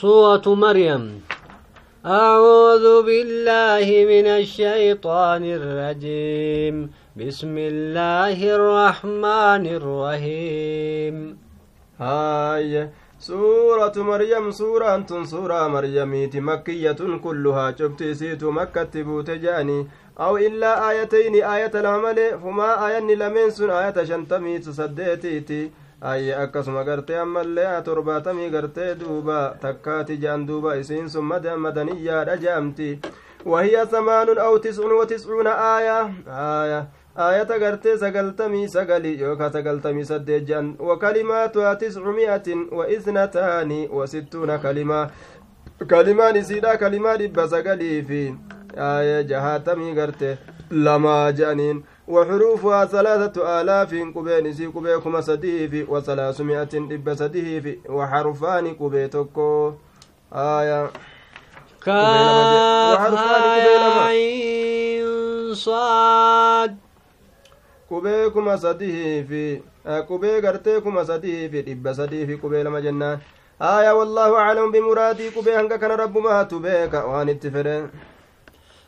سورة مريم. أعوذ بالله من الشيطان الرجيم. بسم الله الرحمن الرحيم. هاي سورة مريم سورة أنتم سورة مريم. مكية كلها. شفت سيت مكة تبوت جاني أو إلا آيتين آية العمل. فما آية لمن سن آية شنتمي تصديتي ayye akkasuma gartee ammallee torbaatamii gartee duuba takkaati jean duuba isiin sun madaniyyaadha je'amti wahiya samaanun aw tiscun wa tiscuuna aaya aaya aayata gartee sagaltamii sagali yookaa sagaltamii saddeet je'an wa kalimaatuha tiscu mi'atin wa isnataani wa sittuuna kalimaa kalimaan isiidha kalimaa dhibba sagalii fi aaya jahaatamii garte lamaa je'aniin وحروفها ثلاثة آلاف قبين سي قبيكما سديف وثلاثمائة إب سديف وحرفان قبيتكو آية كاف صاد fi qubee gartee kuma sadii fi dhibba sadii fi qubee lama jennaan aya wallaahu aclamu bimuraadii qubee hanga kana rabbumaatu beeka waan itti fedhe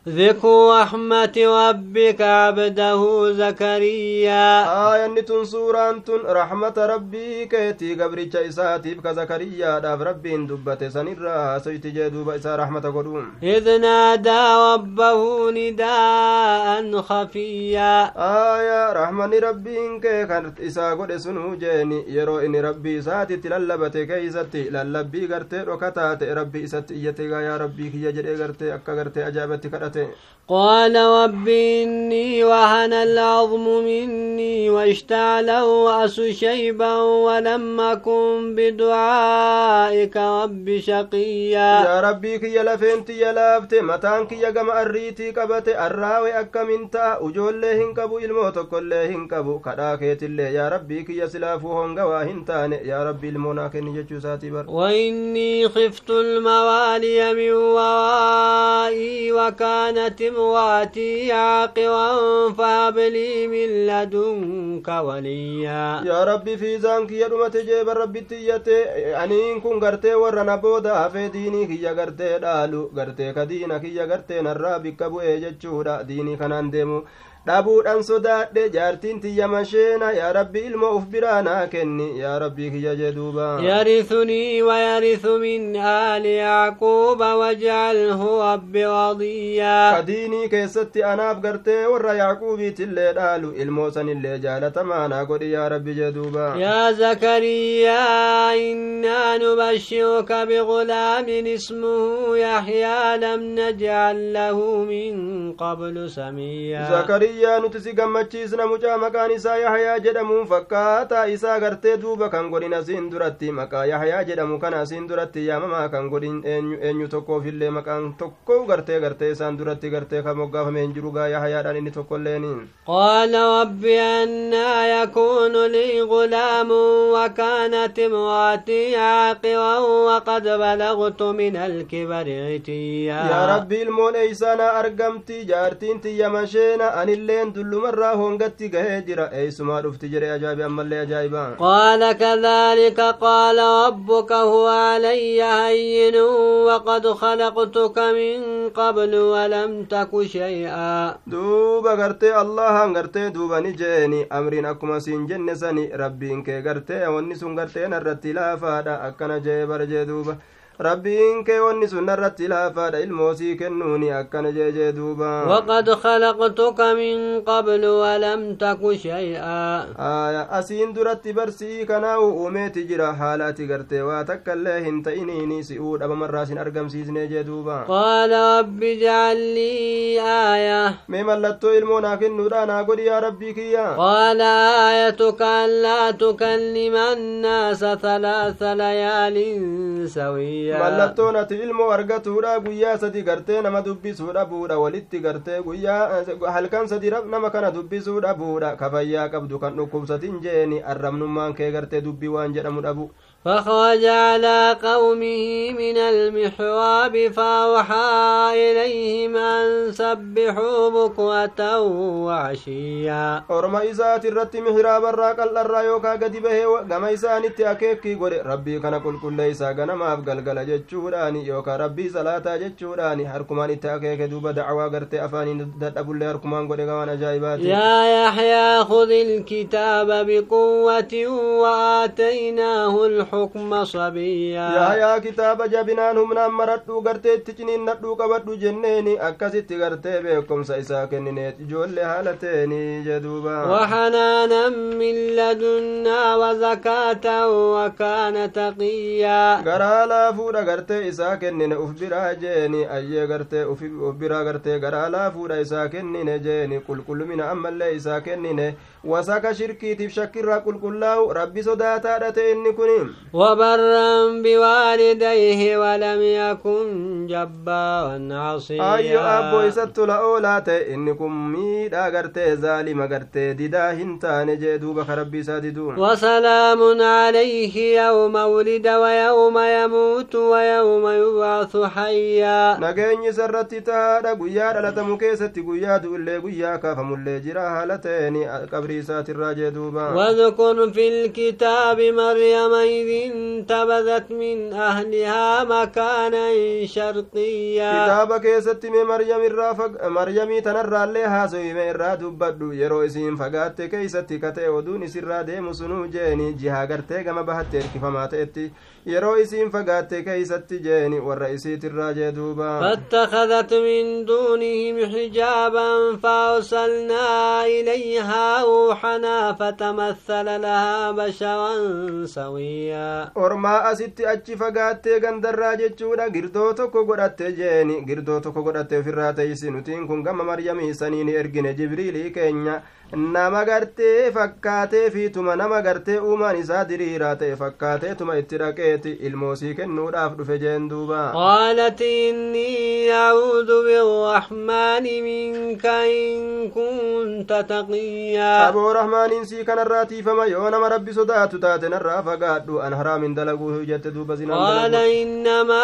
ذكر رحمة ربك عبده زكريا. آية نتن سورة رحمة ربي كيتي قبرتش إساتيف كزكريا. داف ربي دبت سنرا سيتي جدوب إسا رحمة قدوم. إذ نادى ربه نداء خفيا. آية رحمة ربي كي كانت إسا قد سنو جيني. يرو إني ربي إساتي تللبت كيستي. للبي قرتي ركتات ربي إساتي إيتي يا ربي كي يجري قرتي. أكا قرتي أجابتي كرت قال رب إني وهن العظم مني واشتعل الرأس شيبا ولم أكن بدعائك رب شقيا. يا ربي كي لفنت يا لافت متان كي يقم أريتي قبت الراوي أكا منتا أجول لهن كبو إلموت كل لهن كبو كراكيت اللي. يا ربي كي يسلافو هنغا واهنتان يا ربي المناكن يجو ساتي بر. وإني خفت الموالي من ورائي وكان كانت امرأتي عاقرا فهب لي من لدنك وليا. يا ربي في زانك يا رمت جيب ربي تيتي أنين كن غرتي ورنا بودا في ديني كي غرتي دالو غرتي كدينا كي غرتي نرابي كبو ايجتشودا ديني كنان ديمو. Dhabuudhaan sodaadhe jaartiin tiyya masheena yaa rabbi ilmo uf biraa naa kenni yaa rabbii kiyya jee duuba يرثني ويرث من آل يعقوب واجعله رب رضيا kadiinii keessatti anaaf gartee warra yaaquubiitillee dhaalu ilmoo sanillee jaalatamaa naa godhi yaa rabbi jee duuba يا زكريا إنا نبشرك بغلام اسمه يحيى لم نجعل له من قبل zakariyaa nuti si gammachiisna mucaa maqaan isaa yahyaa jedhamuun fakkaataa isaa gartee duuba kan godhin asiin duratti maqaa yahyaa jedhamu kana asiin duratti yaamamaa kan godhin eenyu tokkoofillee maqaan tokko gartee gartee isaan duratti gartee kan moggaafame hin jiru gaa yahyaadhaan inni tokkolleeni قال رب أنا يكون لي غلام وكانت امرأتي عاقرا وقد بلغت من الكبر عتيا yaa rabbi ilmoon eeysaana argamti jaartiin tiyya masheena anilleen dullumarraa hongatti gahee jira eeysumaa dhufti jedhe ajaa'ibe ammallee ajaa'iba قال كذلك قال ربك هو علي هين وقد خلقتك من قبل ولم تك شيئا duuba gartee allahan gartee duuba ni jeeni amriin akkuma siin jenne sani rabbiin kee gartee wanni sun gartee narratti laafaadha akkana jee bara jee duuba rabbiin kee wanni sun narratti laafaadha ilmoosii kennuuni akkana jee jee duuba وقد خلقتك من قبل ولم تك شيئا aya asiin duratti barsii kanaa'u uumeeti jira haala ati gartee waa takkaillee hin ta'iniini si'uu dhabamarraa sin argamsiisnee jee duuba قال رب اجعل لي آية mee mallattoo ilmoo naa kennuudha naa godhi yaa rabbii kiyya قال آيتك ألا تكلم الناس ثلاث ليال mallattoon ati ilmoo argatuudha guyyaa sadi gartee nama dubbisuudha buudha walitti gartee guyyaa halkan sadi nama kana dubbisuudha buudha ka fayyaa qabdu kan dhukkubsatin jeeni arrabnummaan kee gartee dubbii waan jedhamu dhabu فخرج على قومه من المحراب فأوحى إليهم أن سبحوا بكرة وعشيا. أرمى إسات الرت محراب الراك الرا يوكا قد به كما إسان أكيكي قول ربي كان كل كل ليس غنما أفقل جتشوراني. يوكا ربي صلاة جتشوراني. هركمان إتأكيك دوب دعوة قرت أفاني ندد أبو الله هركمان قول غوان أجايبات يا يحيى خذ الكتاب بقوة وآتيناه الحكم الحكم صبيا. يا يا كتاب جبنان هم مرتو غرتي تچنين ندو قبدو جنيني. أكست غرتي بكم سيسا كنينيت جول حالتيني جدوبا. وحنانا من لدنا وزكاة وكان تقيا. غرا لا فورا غرتي إسا كنين أف برا جيني. أي غرتي أف برا غرتي غرا لا فورا إسا كنين جيني. كل كل من أمال إسا كنين wasaka shirkiitiif shakkirraa qulqullaa'u rabbi sodaataadha ta'e inni kun وبرا بوالديه ولم يكن جبارا عصيا kun miidhaa gartee zaalima gartee didaa hin taane jee duuba ka rabbi isaa diduun وسلام عليه يوم ولد ويوم يموت ويوم يبعث حيا tahaadha guyyaa dhalatamu keessatti guyyaa du'ullee guyyaa kaafamullee jira haala ta'een qabri إسات الراجي واذكر في الكتاب مريم إذ انتبذت من أهلها مكانا شرقيا. كتاب كيست مريم الرافق مريم تنرى لها سويم إرى دبدو. يرو إسين فقات كيست كتئ ودون سرى ديم سنو جيني جها قرتي بحت إركفما تأتي yeroo isiin fagaatte keeysatti jeeni warra isiitirraa jee duuba فاتخذت من دونهم حجابا فأرسلنا إليها روحنا فتمثل لها بشرا سويا ormaa asitti achi fagaattee gandarraa jechuudha girdoo tokko godhatte jeeni girdoo tokko godhatte ofirraa teeysi nutiin kun gama maryamii saniin ergine jibriilii keenya nama gartee fakkaatee fiituma nama gartee uumaan isaa diriiraa ta'e fakkaateetuma itti dhaqeeti ilmoosii kennuudhaaf dhufe jeen duuba qaalat innii acuudu birrahmaani minka in kunta taqiyyaa aboo rahmaaniin sii kanarraa tiifama yoo nama rabbi sodaatu taate narraa fagaadhu an haraamin dalaguu jette duuba قال إنما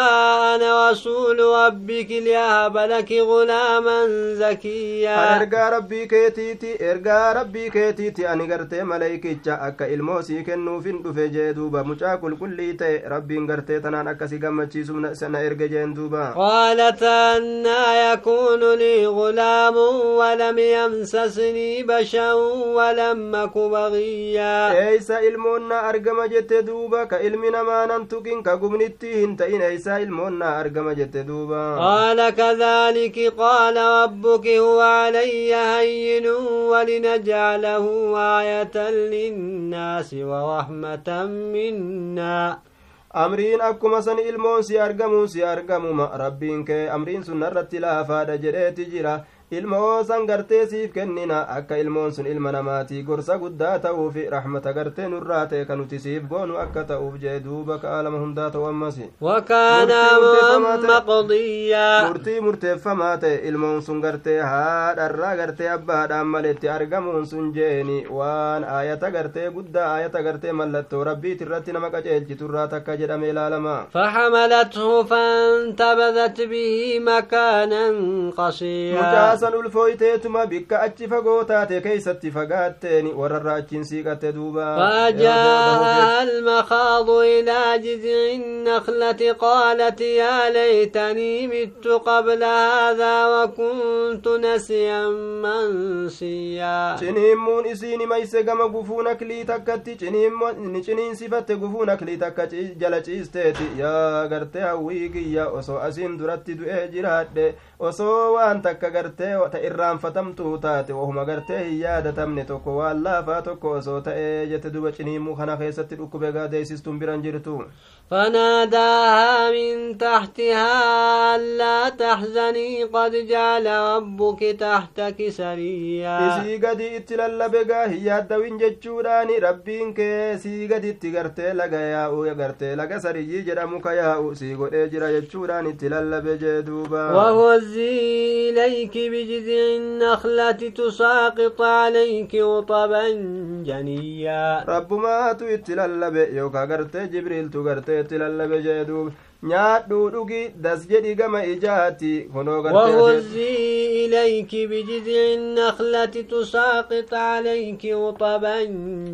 أنا رسول ربك لأهب لك غلاما زكيا ergaa rabbii keetiiti ergaa yaa rabbii keetiiti ani gartee maleykicha akka ilmoo sii kennuufin dhufe jee duuba mucaa qulqullii ta'e rabbiin gartee tanaan akkasi gammachiisu sana erge jeen duuba قالت أنا يكون لي غلام ولم يمسسني بشر ولم أك بغيا eeysa ilmoonnaa argama jette duuba ka ilmi namaa nan tuqin ka gubnitti hin ta'in eeysa ilmoonnaa argama jette duuba قال كذلك قال ربك هو علي هين ولن نجعله آية للناس ورحمة منا amriin akkuma san ilmoon si argamu si argamuma rabbiin kee amriin sun narratti laafaadha jedheeti jira ilmoo san gartee siif kennina akka ilmoon sun ilma namaatii gorsa guddaa ta'uuf rahmata gartee nurraa ta'e ka nuti siif goonu akka ta'uuf jee duuba ka'aalama hundaa ta'u ammas murtii murteeffamaa ta'e ilmoon sun gartee haadharraa gartee abbaadhaan maletti argamuun sun jeeni waan aayata gartee guddaa aayata gartee mallattoo rabbiit irratti nama qaceelchiturraa takka jedhame ilaalama فحملته فانتبذت به مكانا قصيا san ulfooyteetuma bikka achi fagoo taate keeysatti fagaatteeni warrarra achiin siiqatte duuba فجاء المخاض إلى جذع النخلة قالت يا ليتني مت قبل هذا وكنت نسيا منسيا ciniimmuun isiini mayse gama gufuu naklii takkatti ni ciniinsifatte gufuu naklii takka jala ciisteeti yaa gartee hawwii kiyya osoo asiin duratti du'ee jiraadhe osoo waan takka gartee ta irraanfatamtuu taate wahuma gartee hin yaadatamne tokko waan laafaa tokko osoo ta'ee jette duba ciniimmuu kana keessatti dhukkube gaadeessistuun biran jirtu فناداها من تحتها ألا تحزني قد جعل ربك تحتك سريا yaaddawin jechuudhaani rabbiin kee sii gadi itti gartee laga yaa'u gartee laga sariyyii jedhamu ka yaa'u sii godhee jira jechuudhaan itti lallabe jee duuba وهزي إليك بجذع النخلة تساقط عليك رطبا جنيا. رب ما تللب يوكا غرتي جبريل تغرتي تللب جيدوب nyaadhuu dhugi das jedhi gama ijaati وهزي إليك بجذع النخلة تساقط عليك رطبا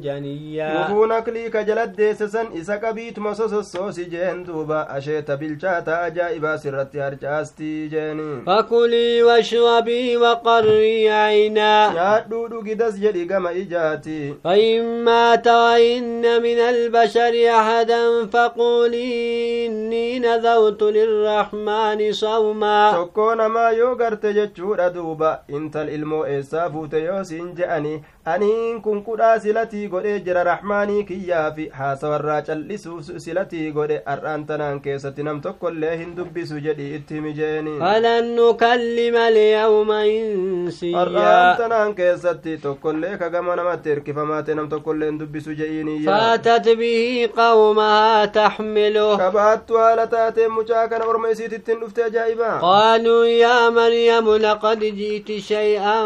جنيا وفون أكليك جلد ديسسن إسا قبيت مصص الصوص جين دوبا أشيت بالشاتا أجائبا سرت هرجاستي جيني فكلي واشربي وقري عينا nyaadhuu dhugi das jedhi gama ijaati. فإما ترين من البشر أحدا فقولي إني نذرت للرحمن صوما tokkoo namaa yoo garte jechuudha duuba intal ilmoo eessaa fuute yoo siin je'ani aniin kun kudhaa silatii godhee jira raxmaanii kiyyaa fi haasawarraa cal'isuuf silatii godhe har'aan tanaan keessatti nam tokkollee hin dubbisu jedhi itti himi jeeni falan nukallima alyawma har'aan insiyaa tanaan keessatti tokkollee kagama namatti hirkifamaate nam tokkollee hin dubbisu je'iiniyya فاتت به قومها تحمله kabaattu haala taateen mucaa kana orma isiitittiin dhufte ajaa'ibaa قالوا يا مريم لقد جئت شيئا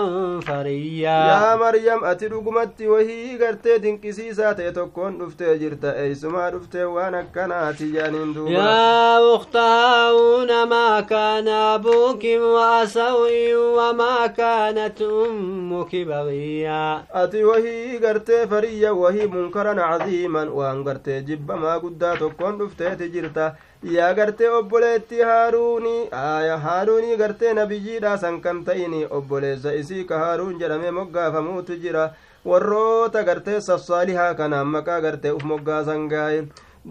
فريا yaa maryam ati dhugumatti wahii gartee dinqisiisaa ta'e tokkoon dhuftee jirta eeysumaa dhuftee waan akkanaati jaaniin duuba يا أخت هارون ما كان أبوك امرأ سوء وما كانت أمك بغيا ati wahii gartee fariyya wahii munkaran caziiman waan gartee jibbamaa guddaa tokkoon dhufteeti jirta yaa gartee obboleetti haaruuni aya haaruunii gartee nabiyyiidha san kan ta'ini obboleessa isii ka haaruun jedhamee moggaafamuutu jira warroota gartee sassaalihaa kanaan maqaa gartee uf moggaasan gaaye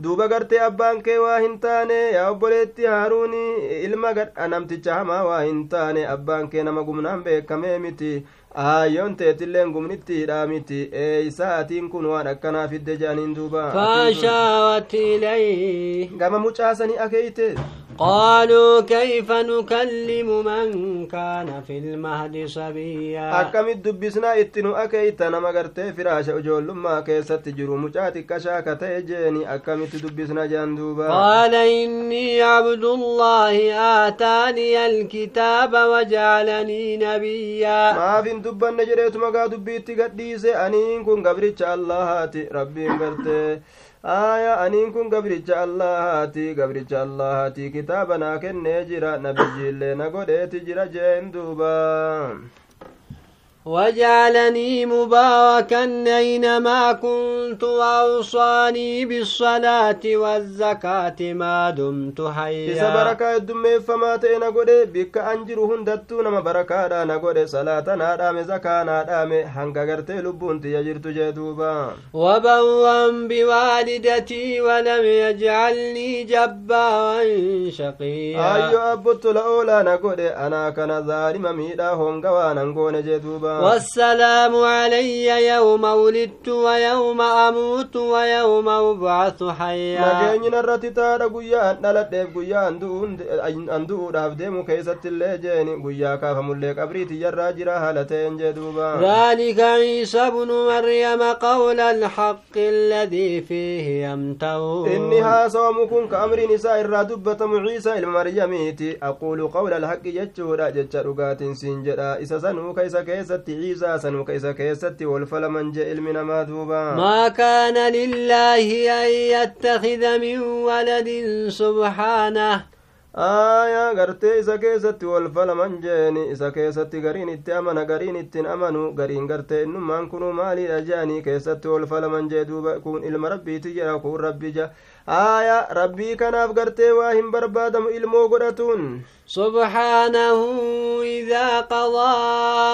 duuba gartee abbaan kee waa hin taane yaa obboleetti haaruuni ilma gadha namticha hamaa waa hin taane abbaan kee nama gumnaan beekamee miti aayyoon teetilleen gumnittiidha miti eeysa atiin kun waan akkanaa fidde jedhaniin duuba فأشارت إليه gama mucaasanii akeeyte قالوا كيف نكلم من كان في المهد صبيا nama gartee firaasha ijoollummaa keessatti jiru mucaa xiqqashaa ka ta'e jeeni akkamitti dubbisna jedhan duuba قال إني عبد الله آتاني الكتاب وجعلني نبيا maafin dubbanne jedheetuma gaa dubbiitti gadhiise aniin kun gabricha allahaati rabbiin gartee aya aniin kun gabricha allahaati gabricha allahaati kitaaba naa kennee jira nabiyyiillee na godheeti jira jeen duuba وجعلني مباركا أينما كنت وأوصاني بالصلاة والزكاة ما دمت حيا. إذا بركة الدم فما تينا قد بك أنجر هندت نما بركة دانا قد صلاة نادام زكاة نادام هنگا غرت لبنت يجرت جدوبا وبوا بوالدتي ولم يجعلني جبارا شقيا. أيها أبوت الأولى نقول أنا كان ظالم ميدا هنگا وأنا نقول جدوبا والسلام علي يوم ولدت ويوم أموت ويوم أبعث حيا. لكن نرت تارا قويا نلت ديب قويا اندو راف ديم كيسات اللي جيني. قويا كافم اللي قبريت يراجرا هالتين جدوبا. ذلك عيسى بن مريم قول الحق الذي فيه يمتون إنها سومكم كأمر نساء الرادبة عيسى المريميتي أقول قول الحق يجورا جدشا رقات سنجرا إسا سنو كيسا كيسات keessatti ciisaa sanuu ka isa keessatti wolfalaman je ilmi namaa duuba ما كان لله أن يتخذ من ولد سبحانه aayaa gartee isa keessatti wolfalaman jeeni isa keessatti gariin itti amana gariin ittiin amanu gariin gartee innummaan kunuu maaliidha jeanii keessatti wolfalaman jee duuba kun ilma rabbiiti jedha kun rabbi ja aayaa rabbii kanaaf gartee waa hin barbaadamu ilmoo godhatuun سبحانه إذا قضى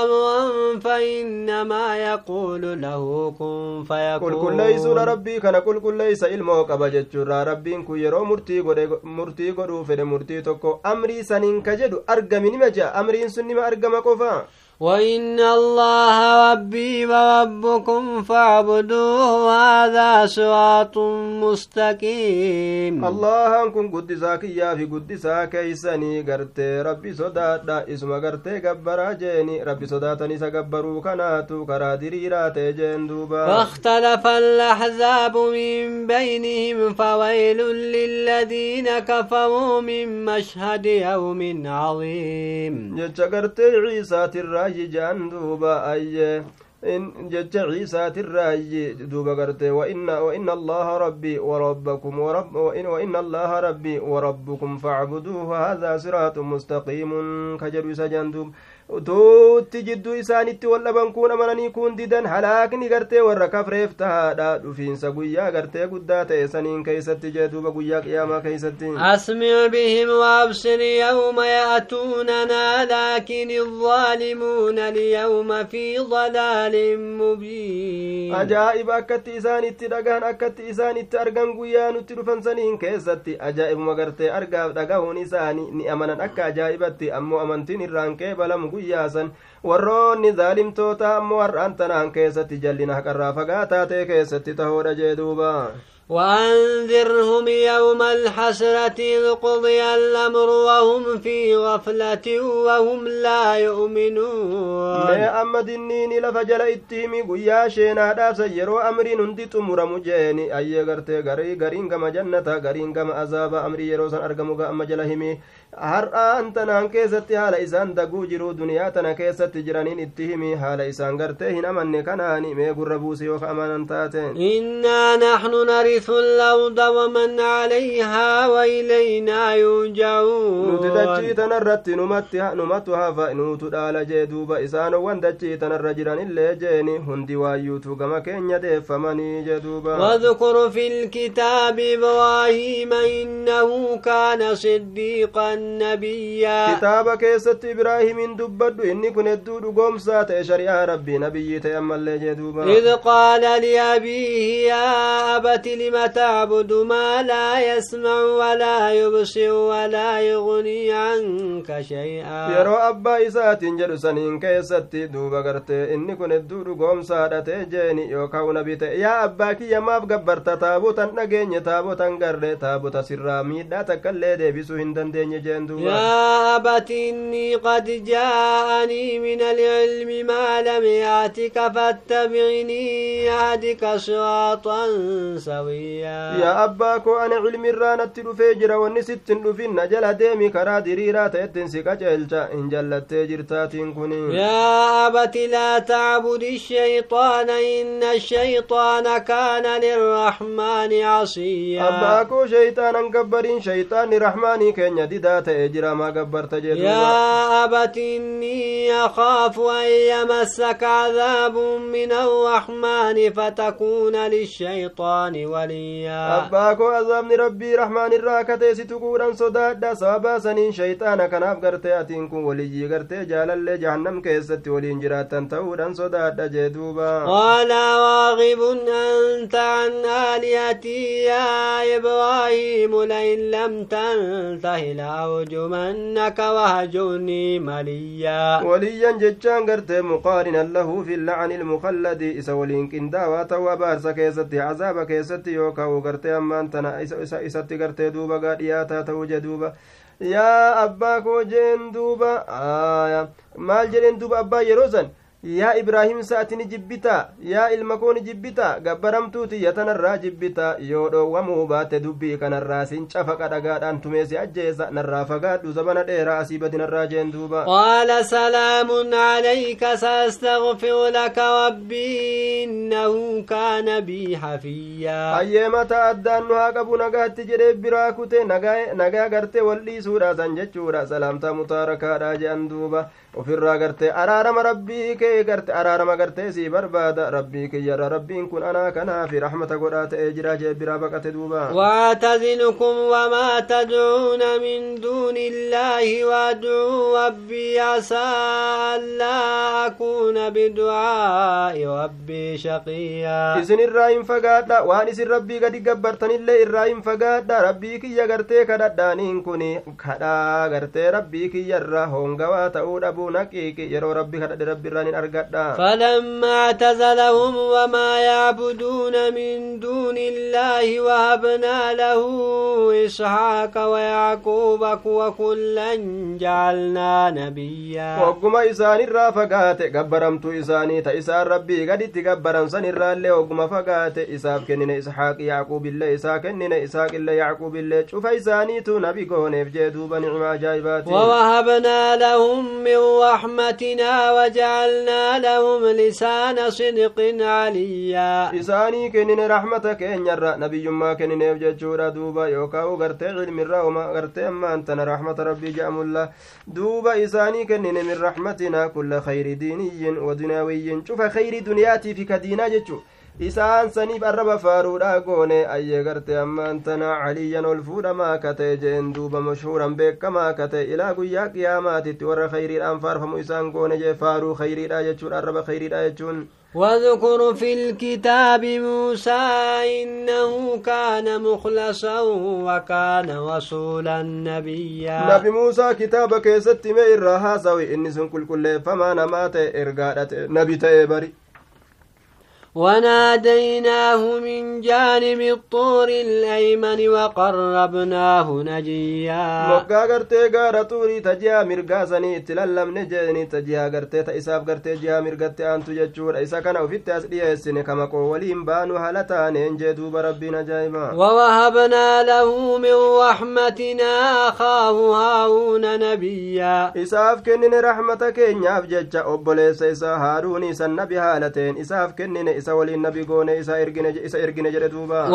أمرا فإنما يقول له كن فيكون rabbii kana qulqulleeysa ilmoo qaba jechuurraa rabbiin kun yeroo murtii godhe murtii godhuu fedhe murtii tokko amrii saniin ka jedhu argami nima jea amriin sun nima argama qofa وإن الله ربي وربكم فاعبدوه هذا صراط مستقيم. الله كن قدسا كيا في قدسا كيسني قرتي ربي صدادا اسم قرتي قبرا جيني ربي صداتني سقبرو كناتو كرا دريرا تيجين دوبا واختلف الأحزاب من بينهم فويل للذين كفروا من مشهد يوم عظيم. جتش قرتي عيسى ترى raayyi jean duuba ayye jecha ciisaatirraayyi duuba garte waina allaha rabbii warabbakum waina allaha rabbii warabbukum facbuduuhu hada siraatu mustaqiimun ka jedhu isa jean duuba tuutti jidduu isaanitti wal dhaban kun amananii kun didan halaakni gartee warra kafreef tahaadha dhufiinsa guyyaa gartee guddaa ta'e saniin keeysatti jee duuba guyyaa qiyaamaa keeysatti asmic bihim waabsir yawma ya'tuunanaa laakin الظالمون اليوم في ضلال مبين أجائب أكت إسان اتدقان أكت إسان اتأرقان قيان اتدفن سنين كيست أجائب مغرتي أرقاب دقاهون إساني نأمنا أكا أجائبتي أمو أمنتين الرانكي بلم guyyaa san warroonni zaalimtoota ammoo har'aan tanaan keessatti jallina haqarraa fagaataa ta'e keessatti tahoodha jee duuba. وأنذرهم يوم الحسرة إذ قضي الأمر وهم في غفلة وهم لا يؤمنون. ما أما دنيني لفجل اتهمي قيا شينا داس يرو أمري نندي تمر مجيني أي غرتي غري غرين كما جنة غرين كما أزاب أمري يرو سن أرقمو أما جلهمي har'aan tanaan keessatti haala isaan daguu jiru duniyaa tana keessatti jiraniin itti himi haala isaan gartee hin amanne kanaani mee gurra buuse yoo ka amanan taate innaa naxnu narisu lawda waman calayhaa wailaynaa yurjacuun nuti dachii tanarratti numatti numatu hafa nuutu dhaala jee duuba isaanowwan dachii tanarra jiran illee jeeni hundi waayyuutu gama keenya deeffamanii jee duuba واذكر في الكتاب إبراهيم إنه كان صديقا نبيا كتاب كيست إبراهيم دبد إني كن الدود قومسا تشريع ربي نبي تيمم اللي إذ قال لأبيه يا أبت لم تعبد ما لا يسمع ولا يبصر ولا يغني عنك شيئا؟ يرو أبا إسات جل سنين كيست دوبا قرتي إني كن الدود قومسا تجيني يوكاو نبي يا أباك يا ما فقبرت تابوتا نجيني تابوتا قرر تابوتا سرامي لا تكالي ديبسو هندن ديني يا أبت إني قد جاءني من العلم ما لم يأتك فاتبعني يهدك صراطا سويا. يا أباكو أنا علم الرانة رفيجر ونست رفين نجل ديمي كرا دريرا تيتن سكا جلجا إن جلت جرتات كني يا أبت لا تعبد الشيطان إن الشيطان كان للرحمن عصيا. أباكو شيطانا قبرين شيطان رحماني كن ta'e jira maa gabbarta jedhu يا أبت إني أخاف أن يمسك عذاب من الرحمن فتكون للشيطان وليا. أباكو عذاب ربي رحمن الراكتة ستكون صداد سببا سنين شيطان كناف قرتي أتينكم ولي قرتي جالل جهنم كيست ولين جراتا تودان صداد جدوبا قال راغب أنت عن آلهتي يا إبراهيم لئن لم تنته لأرجمنك وهجرني مليا. وليا جتشان قرتي مقارنا له في اللعن المخلد. إسا ولين كندا توا بارسا كيستي عذاب كيستي يوكاو قرتي أمان تنا. إسا إساتي قرتي دوبا دوبا yaa abbaa koo jeen duuba aya maal jedheen duuba abbaa yeroo san yaa ibraahim sa'ati ni jibbita yaa ilma koo ni jibbita gabbaramtuuti yatanarraa jibbita yoo dhoowwamuu baate dubbii kanarraa sin cafaqa dhagaadhaan tumeesi ajjeesa narraa fagaadhu zabana dheeraa asii badinarraa jeen duuba qaala salaamun calayka saastagfiru laka rabbii innahu kaana bii xafiyyaa ayyeemata addaan nu haa qabu nagaatti jedhee biraa kute nagaa gartee wal dhiisuudha san jechuudha salaamtaa mutaarakaadha je'an duuba ofirraa gartee araarama rabbii kee garte araarama gartee sii barbaada rabbii kiyyarra rabbiin kun anaa kanaafi raxmata godhaa ta'ee jira jee biraa baqate duuba واعتزلكم وما تدعون من دون الله وادعوا ربي عسى ألا أكون بدعاء ربي شقيا isin irraa hin fagaadha waan isin rabbii gadi gabbartanillee irraa hin fagaadha rabbii kiyya gartee kadhadhaaniin kun kadhaa gartee rabbii kiyyarra hongawaa ta'uu dhabu rabbi kadhadhe rabbi irraan hin argadha. فلما اعتزلهم وما يعبدون من دون الله وهبنا له إسحاق ويعقوب وكلا جعلنا نبيا وقما إسان الرا فقات قبرمت إساني تا إسان ربي قد تقبرم سن الرا اللي وقما فقات إساف كنن إسحاق يعقوب الله إسا كنن إساق الله يعقوب الله شوف إساني تو نبي قونيف جدوبا نعمة جايبات ووهبنا لهم من رحمتنا وجعلنا لهم لسان صدق عليا. إساني كنن رحمة كينيرا نبي ما كنن ججورا دوبا يوكاو غرتي علم الرا غرتي أما أنت رحمة ربي جأم الله. دوبا إساني كنن من رحمتنا كل خير ديني ودنيوي شوف خير دنياتي في كدينا جتشو isaan saniif arraba faaruudha goone ayyee garte ammaan tana caliyyan ol fuudhamaa kate jeen duuba mashhuuran beekamaa kate ilaa guyyaa qiyaamaatitti warra khayriidhaan faarfamu isaan goone jee faaruu khayriidha jechuudha arraba khayriidha jechuun واذكر في الكتاب موسى إنه كان مخلصا وكان رسولا نبيا نبي موسى كتاب كيست مير هاسوي إني سن كل كل فما نمات إرقادة نبي تيبري وناديناه من جانب الطور الأيمن وقربناه نجيا. مقا قرتي غارة طوري تجيا مرقاسني اتللم نجيني تجيا قرتي تإساف قرتي جيا مرقتي أنتو ججور إسا كان وفت أسلية السنة كما قولين بانو هلتان إنجي دوب ربنا جايما ووهبنا له من رحمتنا أخاه هارون نبيا. إساف كنن رحمتك إنياف ججا أبوليس إسا هارون إسا النبي هالتين إساف كنن isa waliin nabi goone isa ergine jedhe duuba.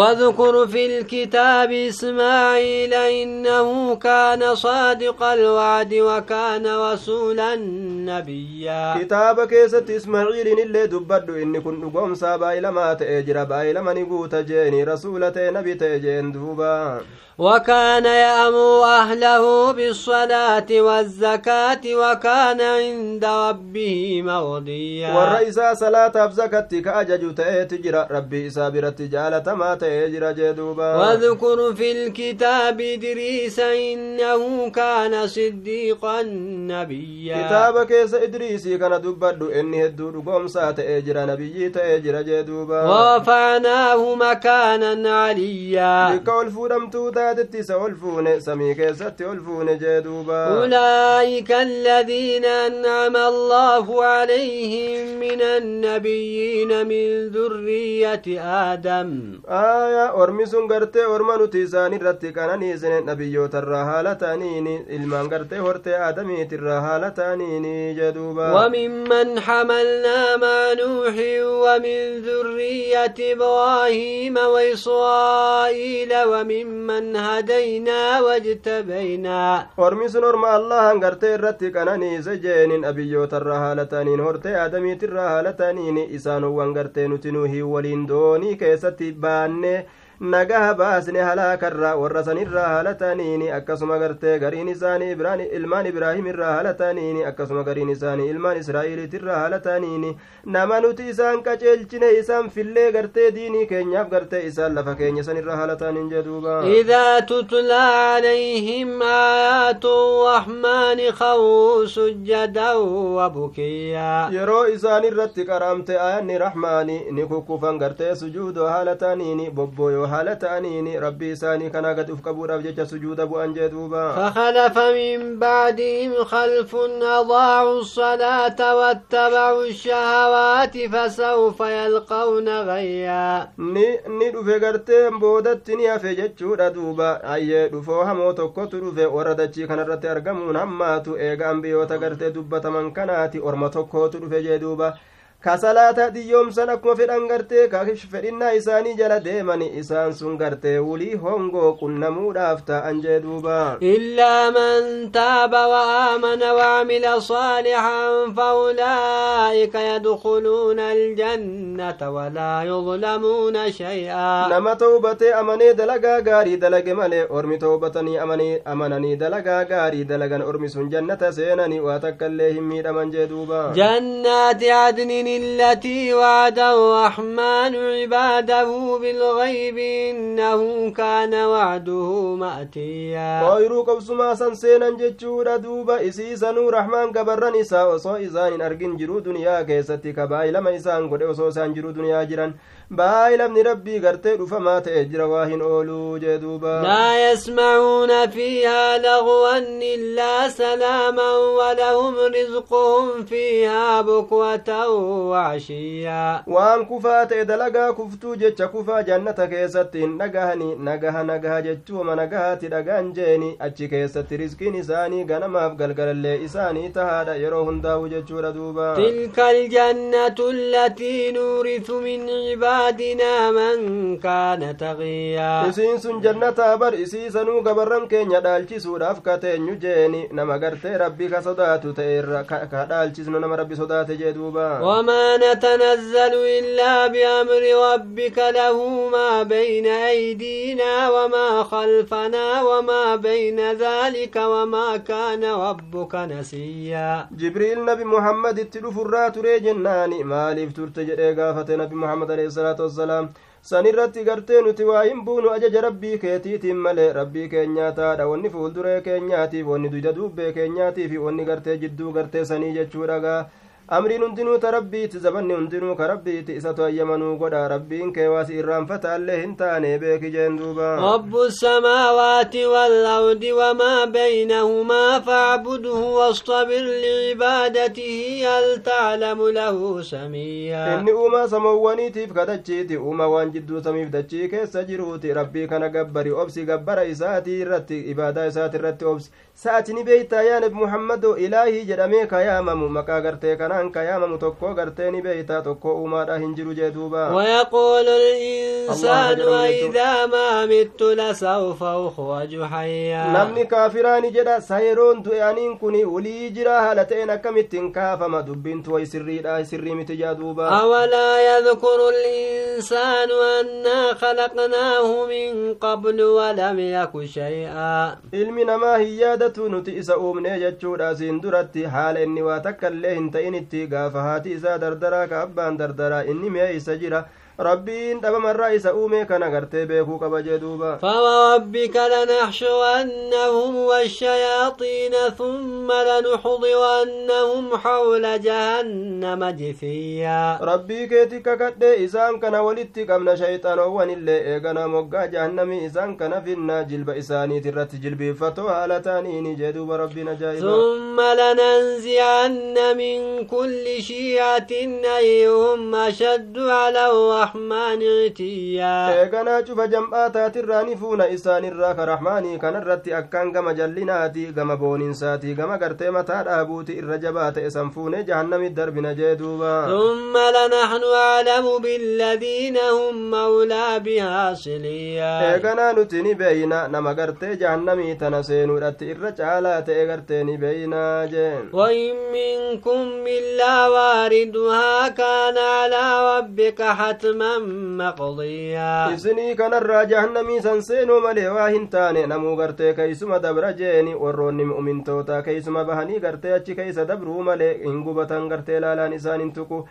في الكتاب إسماعيل إنه كان صادق الوعد وكان رسولا نبيا. كتاب كيست إسماعيل إلي دبدو إني كن نقوم سابا إلى ما تأجر با إلى من قوت جيني رسولة نبي تأجين دوبا. وكان يأمر أهله بالصلاة والزكاة وكان عند ربه مرضيا. والرئيس صلاة كأجج تأتجر ربي إسابرة جالة ما تأجر جدوبا. واذكر في الكتاب إدريس إنه كان صديقا نبيا. كتاب كيس إدريسي كان دبدو إني هدو قوم سات أجر نبي تأجر جدوبا. ورفعناه مكانا عليا. لكول isa ol fuune samii keessatti ol fuune jee duuba أولئك الذين أنعم الله عليهم من النبيين من ذرية آدم آية أرمي سن غرتي irratti qananiisine nabiyyoota haala ta'aniini ilmaan gartee hortee aadamiit irraa haala ta'aniini jee duuba وممن حملنا مع نوح ومن ذرية إبراهيم وإسرائيل وممن هدينا واجتبينا orma allahan gartee irratti qananiise jeenin abiyyootarra haala ta'aniin hortee aadamiitirra haala ta'aniin isaanowwan gartee nuti nuhi waliin doonii keessatti baannee nagaha baasne halaakarraa warra sanirraa haala ta'aniini akkasuma gartee gariin isaanii ilmaan ibraahim irraa haala ta'aniini akkasuma gariin isaanii ilmaan israa'iiliitirraa haala ta'aniini nama nuti isaan qaceelchine isaan fillee gartee diinii keenyaaf gartee isaan lafa keenya sanirraa haala ta'aniin jedhuuba إذا تتلى عليهم آيات الرحمن خروا سجدا وبكيا yeroo isaan irratti qaramte ayanni rahmaani ni kukkufan gartee sujuudoo haala ta'aniini bobbooyoo haala rabbii isaanii kana gad uf qabuudhaaf jecha sujuuda bu'an jee duuba فخلف من بعدهم خلف أضاعوا الصلاة واتبعوا الشهوات فسوف يلقون غيا ni ni dhufe gartee boodatti ni hafe jechuudha duuba ayyee dhufoo hamoo tokkotu dhufe warra dachii kanarratti argamuun hammaatu eega ambiyoota gartee dubbataman kanaati orma tokkootu dhufe jee duuba ka salaata dhiyyoomsan akkuma fedhan gartee ka fedhinnaa isaanii jala deeman isaan sun gartee wulii hongoo qunnamuudhaaf ta'an jee duuba إلا من تاب وآمن وعمل صالحا فأولئك يدخلون الجنة ولا يظلمون شيئا nama tawbatee amanee dalagaa gaarii dalage malee ormi tawbatanii amananii dalagaa gaarii dalagan ormi sun jannata seenanii waa takka illee hin miidhaman jee duuba جنات عدن التي وعد الرحمن عباده بالغيب إنه كان وعده مأتيا. قائرو قبسما سنسينا جتشورا دوبا إسيسا نور رحمن قبر نساء وصو إزان أرقن جرو دنيا كيستي كبائل ما إسان قد وصو سان جرو دنيا جرا بائل من ربي قرتي رفما تأجر واهن أولو جدوبا لا يسمعون فيها لغوا إلا سلاما ولهم رزقهم فيها بكوة وعشيا وان كفات اذا لقى كفتو جتش كفا جنة كيست نقهني نقه نقه جتش وما نقهات لقان جيني اتش كيست رزق نساني غنما فقل قل اللي اساني تهادا يروهن داو جتش ردوبا تلك الجنة التي نورث من عبادنا من كان تغيا اسين سن جنة بر اسي سنو قبرن كين يدال چسو رفكته نجو جيني نما ربي خصداتو تير كدال چسنو نما ربي صداتي جدوبا وما وما نتنزل إلا بأمر ربك له ما بين أيدينا وما خلفنا وما بين ذلك وما كان ربك نسيا جبريل نبي محمد اتلف الراتري جناني مالف ترتجئ قافة نبي محمد عليه الصلاة salaatu wassalaam san irratti gartee nuti waa hin buunu ajaja rabbii keetiitiin malee rabbii keenyaa taadha wanni fuulduree keenyaatiif wanni duyda duubbee keenyaatiif wanni gartee jidduu gartee sanii jechuudhagaa amriin hundinuu ta rabbiiti zabanni hundinuu ka rabbiiti isatu ayyamanuu godha rabbiin kee waasi irraanfataallee hin taane beeki jeen duuba rabbu samaawaati waalardi wamaa baynahumaa faacbudhu wastabir licibaadatihi hal taclamu lahu samiyyaa inni uumaa samoowwaniitiif kadachiiti uuma waan jidduu samiif dachii keessa jiruuti rabbii kana gabbari obsi gabbara isaatii irratti ibaadaa isaati irratti obsi sa'ati ni beeytaa yaa nabi muhammadoo ilaahii jedhamee ka yaamamu maqaa gartee kanaan ka yaamamu tokko gartee ni beeytaa tokko uumaadha hin jiru jee duuba ويقول الإنسان وإذا ما مت لسوف أخرج حيا namni kaafiraani jedha sayeroon du'e aniin kun ulii jira haala ta'een akkamittiin kaafama dubbintu way sirriidha sirrii miti jaa duuba أولا يذكر الإنسان أنا خلقناه من قبل ولم يك شيئا ilmi namaa hin yaadatu nuti isa uumnee jechuudha siin duratti haala inni waa takka illee hin ta'initti gaafa haati isaa dardaraa ka abbaan dardaraa inni mi'a isa jira rabbiin dhabamarraa isa uume kana gartee beekuu qaba jee duuba فوربك لنحشرنهم والشياطين ثم لنحضرنهم حول جهنم جثيا rabbii keeti kakadhe isaan kana walitti qabna shayxaanowwan illee eegana moggaa jahannamii isaan kana finna jilba isaaniit irratti jilbiiffatoo haala taaniini jee duuba rabbiin ajaa'iba ثم لننزعن من كل شيعة أيهم أشد على الرحمن عتيا eeganaa cufa jam'aa taatirraa ni fuuna isaanirraa ka rahmaanii kanarratti akkaan gama jallinaati gama booninsaati gama gartee mataa dhaabuuti irra jabaa ta'e san fuune jahannamit darbina jee duuba ثم لنحن أعلم بالذين هم مولى بها صليا eeganaa nuti ni beeyna nama gartee jahannamii tana seenuudhatti irra caalaa ta'e gartee ni beeynaa jeen وإن منكم إلا واردها كان على ربك حتما مقضيا san seenuu malee waa hin taane namuu gartee keeysuma dabra jeeni warroonni mu'mintootaa keeysuma bahanii gartee achi keeysa dabruu malee hin gubatan gartee laalaan isaan hin tuqu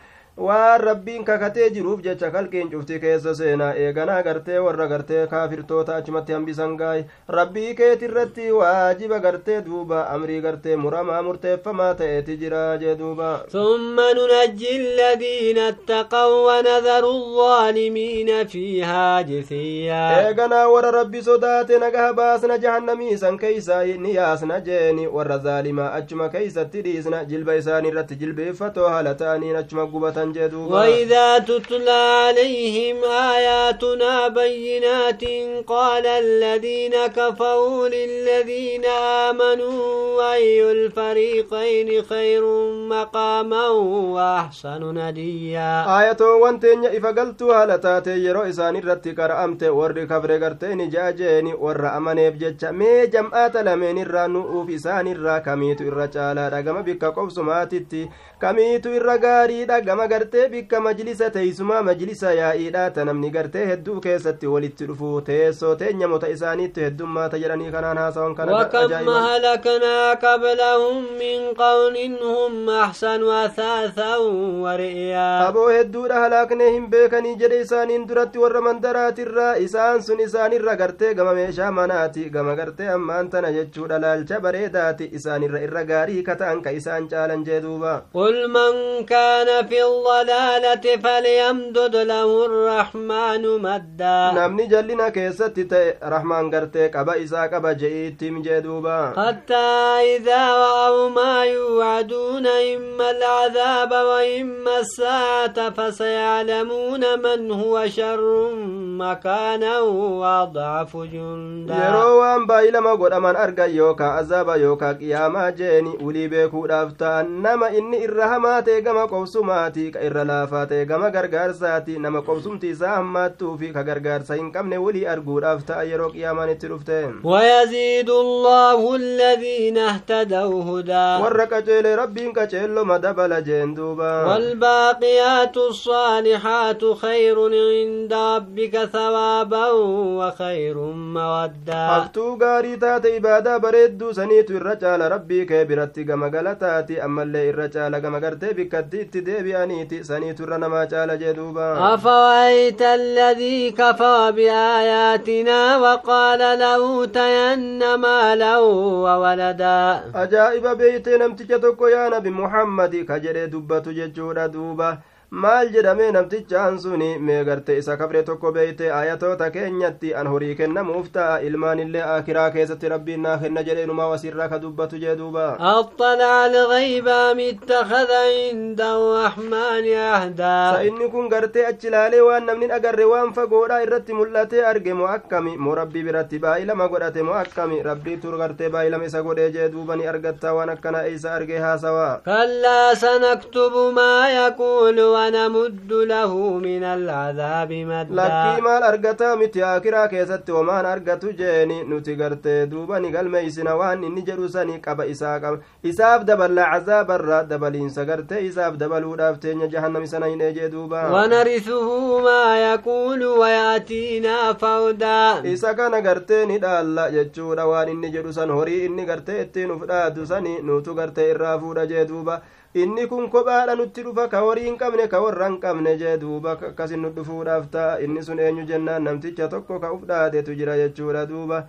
waan rabbiin kakatee jiruuf jecha kalqiin cufti keessa seenaa eeganaa gartee warra gartee kaafirtoota achumatti hambisan gaay rabbii keeti irratti waajiba gartee duuba amrii gartee muramaa murteeffamaa ta'eeti jira jee duuba ثم ننجي الذين اتقوا ونذر الظالمين فيها جثيا eeganaa warra rabbi sodaate nagaha baasna jahannamii san keeysa ni yaasna jeeni warra zaalimaa achuma keeysatti dhiisna jilba isaanii irratti jilbeeffatoo haala ta'aniin achuma gubatan وإذا تتلى عليهم آياتنا بينات قال الذين كفروا للذين آمنوا أي الفريقين خير مقاما وأحسن نديا aayatoowwan teenya ifa galtuu haala taate yeroo isaan irratti qara'amte warri kafre gartee ni jaajeeni warra amaneef jecha mee jam'aata lameen irraa nu'uuf isaan irraa kamiitu irra caalaadha gama bikka gartee bikka majlisa teeysumaa majlisa yaa'iidha ta namni gartee hedduu keessatti walitti dhufu teessoo teenyamota isaaniitti heddummaata jedhanii kanaan haasawan kana وكم هلكنا قبلهم من قرن هم أحسن أثاثا ورئيا aboo hedduudha halaaknee hin beekanii jedhe isaaniin duratti warra mandaraatirraa isaan sun isaanirra gartee gama meeshaa manaati gama gartee ammaan tana jechuudha laalcha bareedaati isaanirra irra gaarii kata'an ka isaan caalan jee duuba قل من كان في الضلالة فليمدد له الرحمن مدا. نمني جلنا كيسة رحمان قرتك أبا إساك أبا جئيت مجدوبا حتى إذا وأو ما يوعدون إما العذاب وإما الساعة فسيعلمون من هو شر مكانا وضعف جندا. يروان بايلا ما قد أمان أرقى يوكا أزابا يوكا قياما جيني أولي بيكو رفتان نما إني إرهاماتي قما قوسماتي. Qobsumaati ka irra laafaa ta'e gama gargaarsaati nama qobsumti isaa hammaattuu fi ka gargaarsa hin qabne ulii arguudhaaf ta'a yeroo qiyaamaan itti dhufte ويزيد الله الذين اهتدوا هدى warra qaceele rabbiin qaceelloma dabala jeen duuba والباقيات الصالحات خير عند ربك ثوابا وخير مودا haftuu gaarii taate ibaadaa bareedduu saniitu irra caala rabbii kee biratti gama galataati ammallee irra caala gama gartee bikkatti itti deebi'aniiti namaa caala jee duuba أفرأيت الذي كفر بآياتنا وقال لأوتين مالا وولدا tokko yaa nabi muhammadi ka jedhee dubbatu jechuudha duuba maal jedhamee namtichaan suni mee garte isa kafre tokko beeyte ayatoota keenyatti an horii kennamuuf ta'a ilmaanillee akiraa keessatti rabbiin naa kenna jedheenumaa wasirraa ka dubbatu jee duuba أطلع الغيب أم اتخذ عند الرحمن عهدا waan namni agarre waan fagoodha irratti mul'atee arge moo akkami moo rabbii biratti baay'ilama godhate moo akkami rabbiitu gartee baay'ilama isa godhee jee duuba ni argatta waan akkana isa argee haasawaa كلا سنكتب ما يقول ونمد له من العذاب lakkii مدا maal argataa miti akiraa keessatti homaan argatu jeeni nuti gartee duuba ni galmeeysina waan inni jedhu sani qaba isaa qaba isaaf daballa cazaabarra dabaliinsa gartee isaaf dabaluudhaaf teenya jahannam isana hin eejee duuba ونرثه ما يقول ويأتينا فردا isa kana gartee ni dhaalla jechuudha waan inni jedhu san horii inni gartee ittiin uf dhaadu sani nutu gartee inni kun kophaadha nutti dhufa ka horii hin qabne ka warra hin qabne jee duuba akkasin nu dhufuudhaaf ta'a inni sun eenyu jennaan namticha tokko ka uf dhaadetu jira jechuudha duuba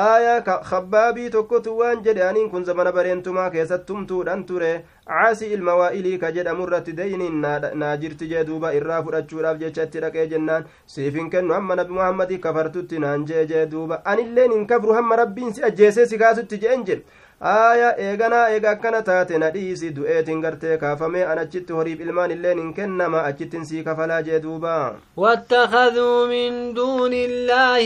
aayaa kabbaabii tokkotu waan jedhe aniin kun zamana bareentumaa keessattumtuudhan ture caasi ilma waa'ilii ka jedhamu irratti deyniin naa jirti jee duuba irraa fudhachuudhaaf jecha itti dhaqee jennaan siif hin kennu hamma nabi muhammadii kafartutti naan jee jee duuba anilleen hin kafru hamma rabbiin si ajjeesee si kaasutti jeen jedhe aaya eeganaa eega akkana taate na dhiisi du'eetiin gartee kaafamee an achitti horiif ilmaan illeen hin kennama achittin sii kafalaa jee duuba واتخذوا من دون الله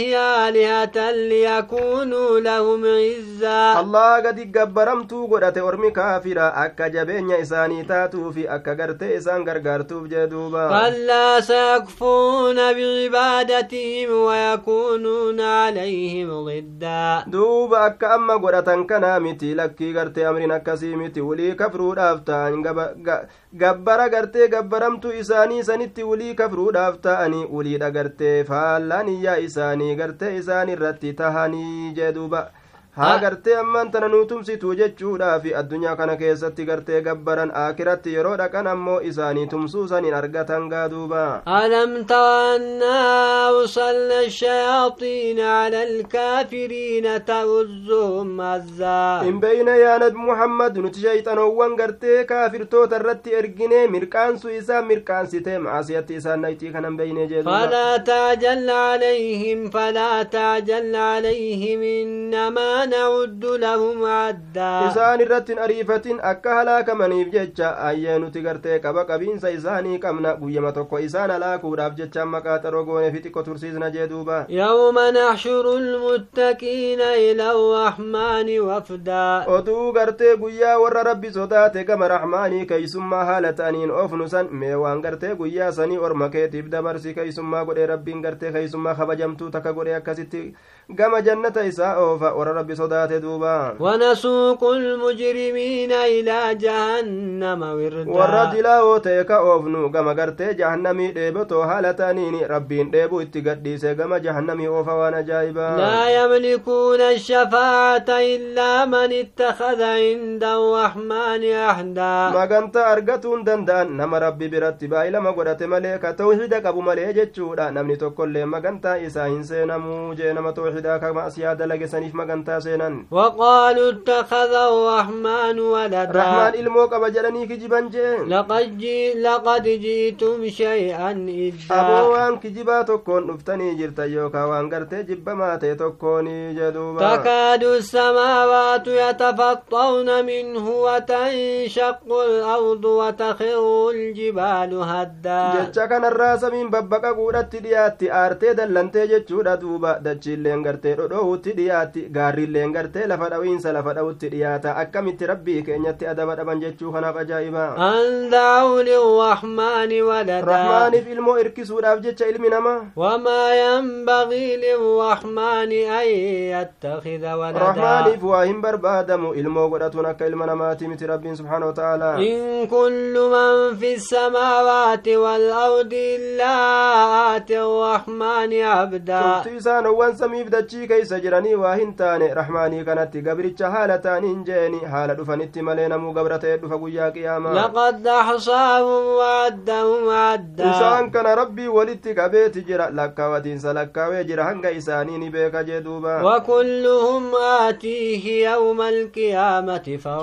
آلهة ليكونوا لهم عزا gadi gabbaramtuu godhate ormi kaafira akka jabeenya isaanii taatuu fi akka gartee isaan gargaartuuf jee duuba كلا سيكفرون بعبادتهم ويكونون عليهم ضدا duuba akka amma godhatan kanaa miti lakkii gartee amriin akkasii miti wulii kafruudhaaf ta'an gabbara gartee gabbaramtuu isaanii sanitti wulii kafruudhaaf ta'anii wuliidha gartee faallaan iyyaa isaanii gartee isaan irratti tahanii jee duuba haa gartee ammaan tana nuu tumsitu jechuudhaa fi addunyaa kana keessatti gartee gabbaran aakiratti yeroo dhaqan ammoo isaanii tumsuu saniin argatan gaa duuba تر أنا أرسلنا الشياطين على الكافرين تؤزهم أزا hin beeyne yaa nabi muhammad nuti shayxanoowwan gartee kaafirtoota irratti ergine mirqaansu isaa mirqaansite maasiyatti isaan nayxii kanan beeyne jee duuba فلا تعجل عليهم فلا تعجل عليهم إنما نعد لهم عدا hin ariifatin akka halaakamaniif jecha ayyee nuti gartee qaba qabiinsa isaanii qabna guyyama tokko isaan halaakuudhaaf jecha maqaa xaroo goone fi xiqqo tursiisna jee duuba يوم نحشر المتقين إلى الرحمن وفدا warra rabbi sodaate gama raxmaanii keeysummaa haala ta'aniin ofnu san mee waan gartee guyyaa sanii orma keetiif dabarsi keeysummaa godhe rabbiin gartee keeysummaa kabajamtuu takka godhe akkasitti gama jannata isaa oofa warra rabbi sodaate duuba ونسوق المجرمين إلى جهنم وردا warra dilaawoo ta'e ka oofnu gama gartee jahannamii dheebotoo haala ta'aniini rabbiin dheebuu itti gadhiise gama jahannamii oofa waan ajaa'ibaa لا يملكون الشفاعة إلا من اتخذ عند الرحمن أحدا magantaa argatuun danda'an nama rabbi biratti baay'ilama godhate malee ka tawxiida qabu malee jechuudha namni tokkollee magantaa isaa hin seenamuu jee nama tawxiidaa ka ma'asiyaa dalage saniif magantaa seenan وقالوا اتخذ الرحمن ولدا ilmoo qaba jedhanii kijiban jee لقد, جي لقد جئتم شيئا إدا waan kijibaa tokkoon dhuftanii jirtan yookaan waan gartee jibbamaa ta'e tokkoonii jedhuuba تكاد السماوات يتفطرن منه وتنشق الأرض وتخر الجبال هدا jecha kanarraa samiin babbaqaquudhatti dhiyaatti aartee dallantee jechuudha duuba dachiilleen gartee dhodhoohutti dhiyaatti gaarrilleen gartee lafa dhawiinsa lafa dha'utti dhiyaata akkamitti rabbii keenyatti adaba dhaban jechuu kanaaf ajaa'iba rahmaaniif ilmoo irkisuudhaaf jecha ilmi namaa وما ينبغي للرحمن أن يتخذ ولدا rahmaaniif waa hin barbaadamu ilmoo godhatuun akka ilma namaati miti rabbiin subhaana wataaalaa إن كل من في السماوات والأرض إلا آتي الرحمن عبدا cufti isaanowwan samiif dachii keeysa jiranii waa hin taane rahmaanii kanatti gabricha haala ta'aniin jeeni haala dhufanitti malee namuu gabra ta'e dhufa guyyaa qiyaamaa لقد أحصاهم وعدهم عدا isaan kana rabbii walitti qabeeti jira lakkaawatiinsa lakkaawee jira hanga isaanii ni beeka jee duuba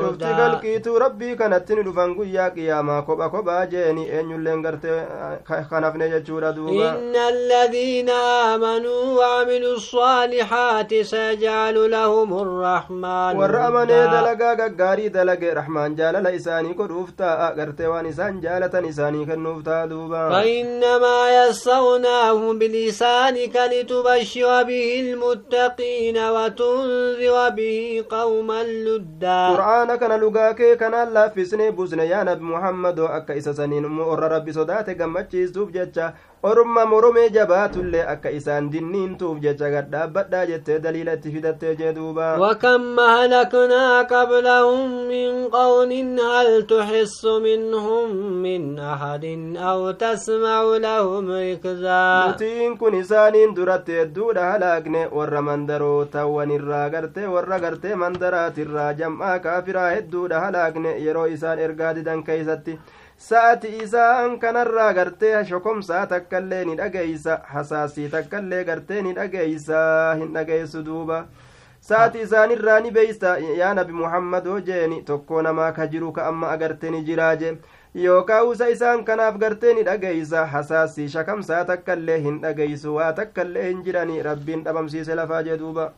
cufti فردا galqiituu rabbii kanatti ni dhufan guyyaa qiyaamaa kopha kophaa jeeni eenyulleen gartee ka- kanafne jechuudha duuba إن الذين آمنوا وعملوا الصالحات الصالحات سيجعل لهم الرحمن ورمنا دلقا غاري دلقا رحمن جال لساني كروفتا. أغرت ونسان جالة نساني كنوفتا دوبا. فإنما يسوناه بلسانك لتبشر به المتقين وتنذر به قوما لدا. قرآن كان لقاك كان الله في سنة بوزنيان يا نبي محمد. وأكا إسا سنين مؤر ربي صداتك مجيز دوب orma moromee jabaatullee akka isaan dinniintuuf jecha gadhaabbadhaa jettee daliila itti fidattee jee duuba وكم أهلكنا قبلهم من قرن هل تحس منهم من أحد أو تسمع لهم ركزا nutiin kun isaaniin duratti hedduudha halaagne warra mandarootawwan irraa gartee warra gartee mandaraatirraa jam'aa kaafiraa hedduudha halaagne yeroo isaan ergaa didan keeysatti sa'ati isaan kanarraa gartee shokomsaa takkaillee ni dhageeysa hasaasii takkaillee gartee ni dhageeysa hin dhageeysu duuba sa'ati isaanirraa ni beeysa yaa nabi muhammadoo jeeni tokko namaa ka jiru ka amma agarte ni jiraa je yookaa usa isaan kanaaf gartee ni dhageeysa hasaasii shakamsaa takkaillee hin dhageeysu waa takkaillee hin jirani rabbiin dhabamsiise lafaa jee duuba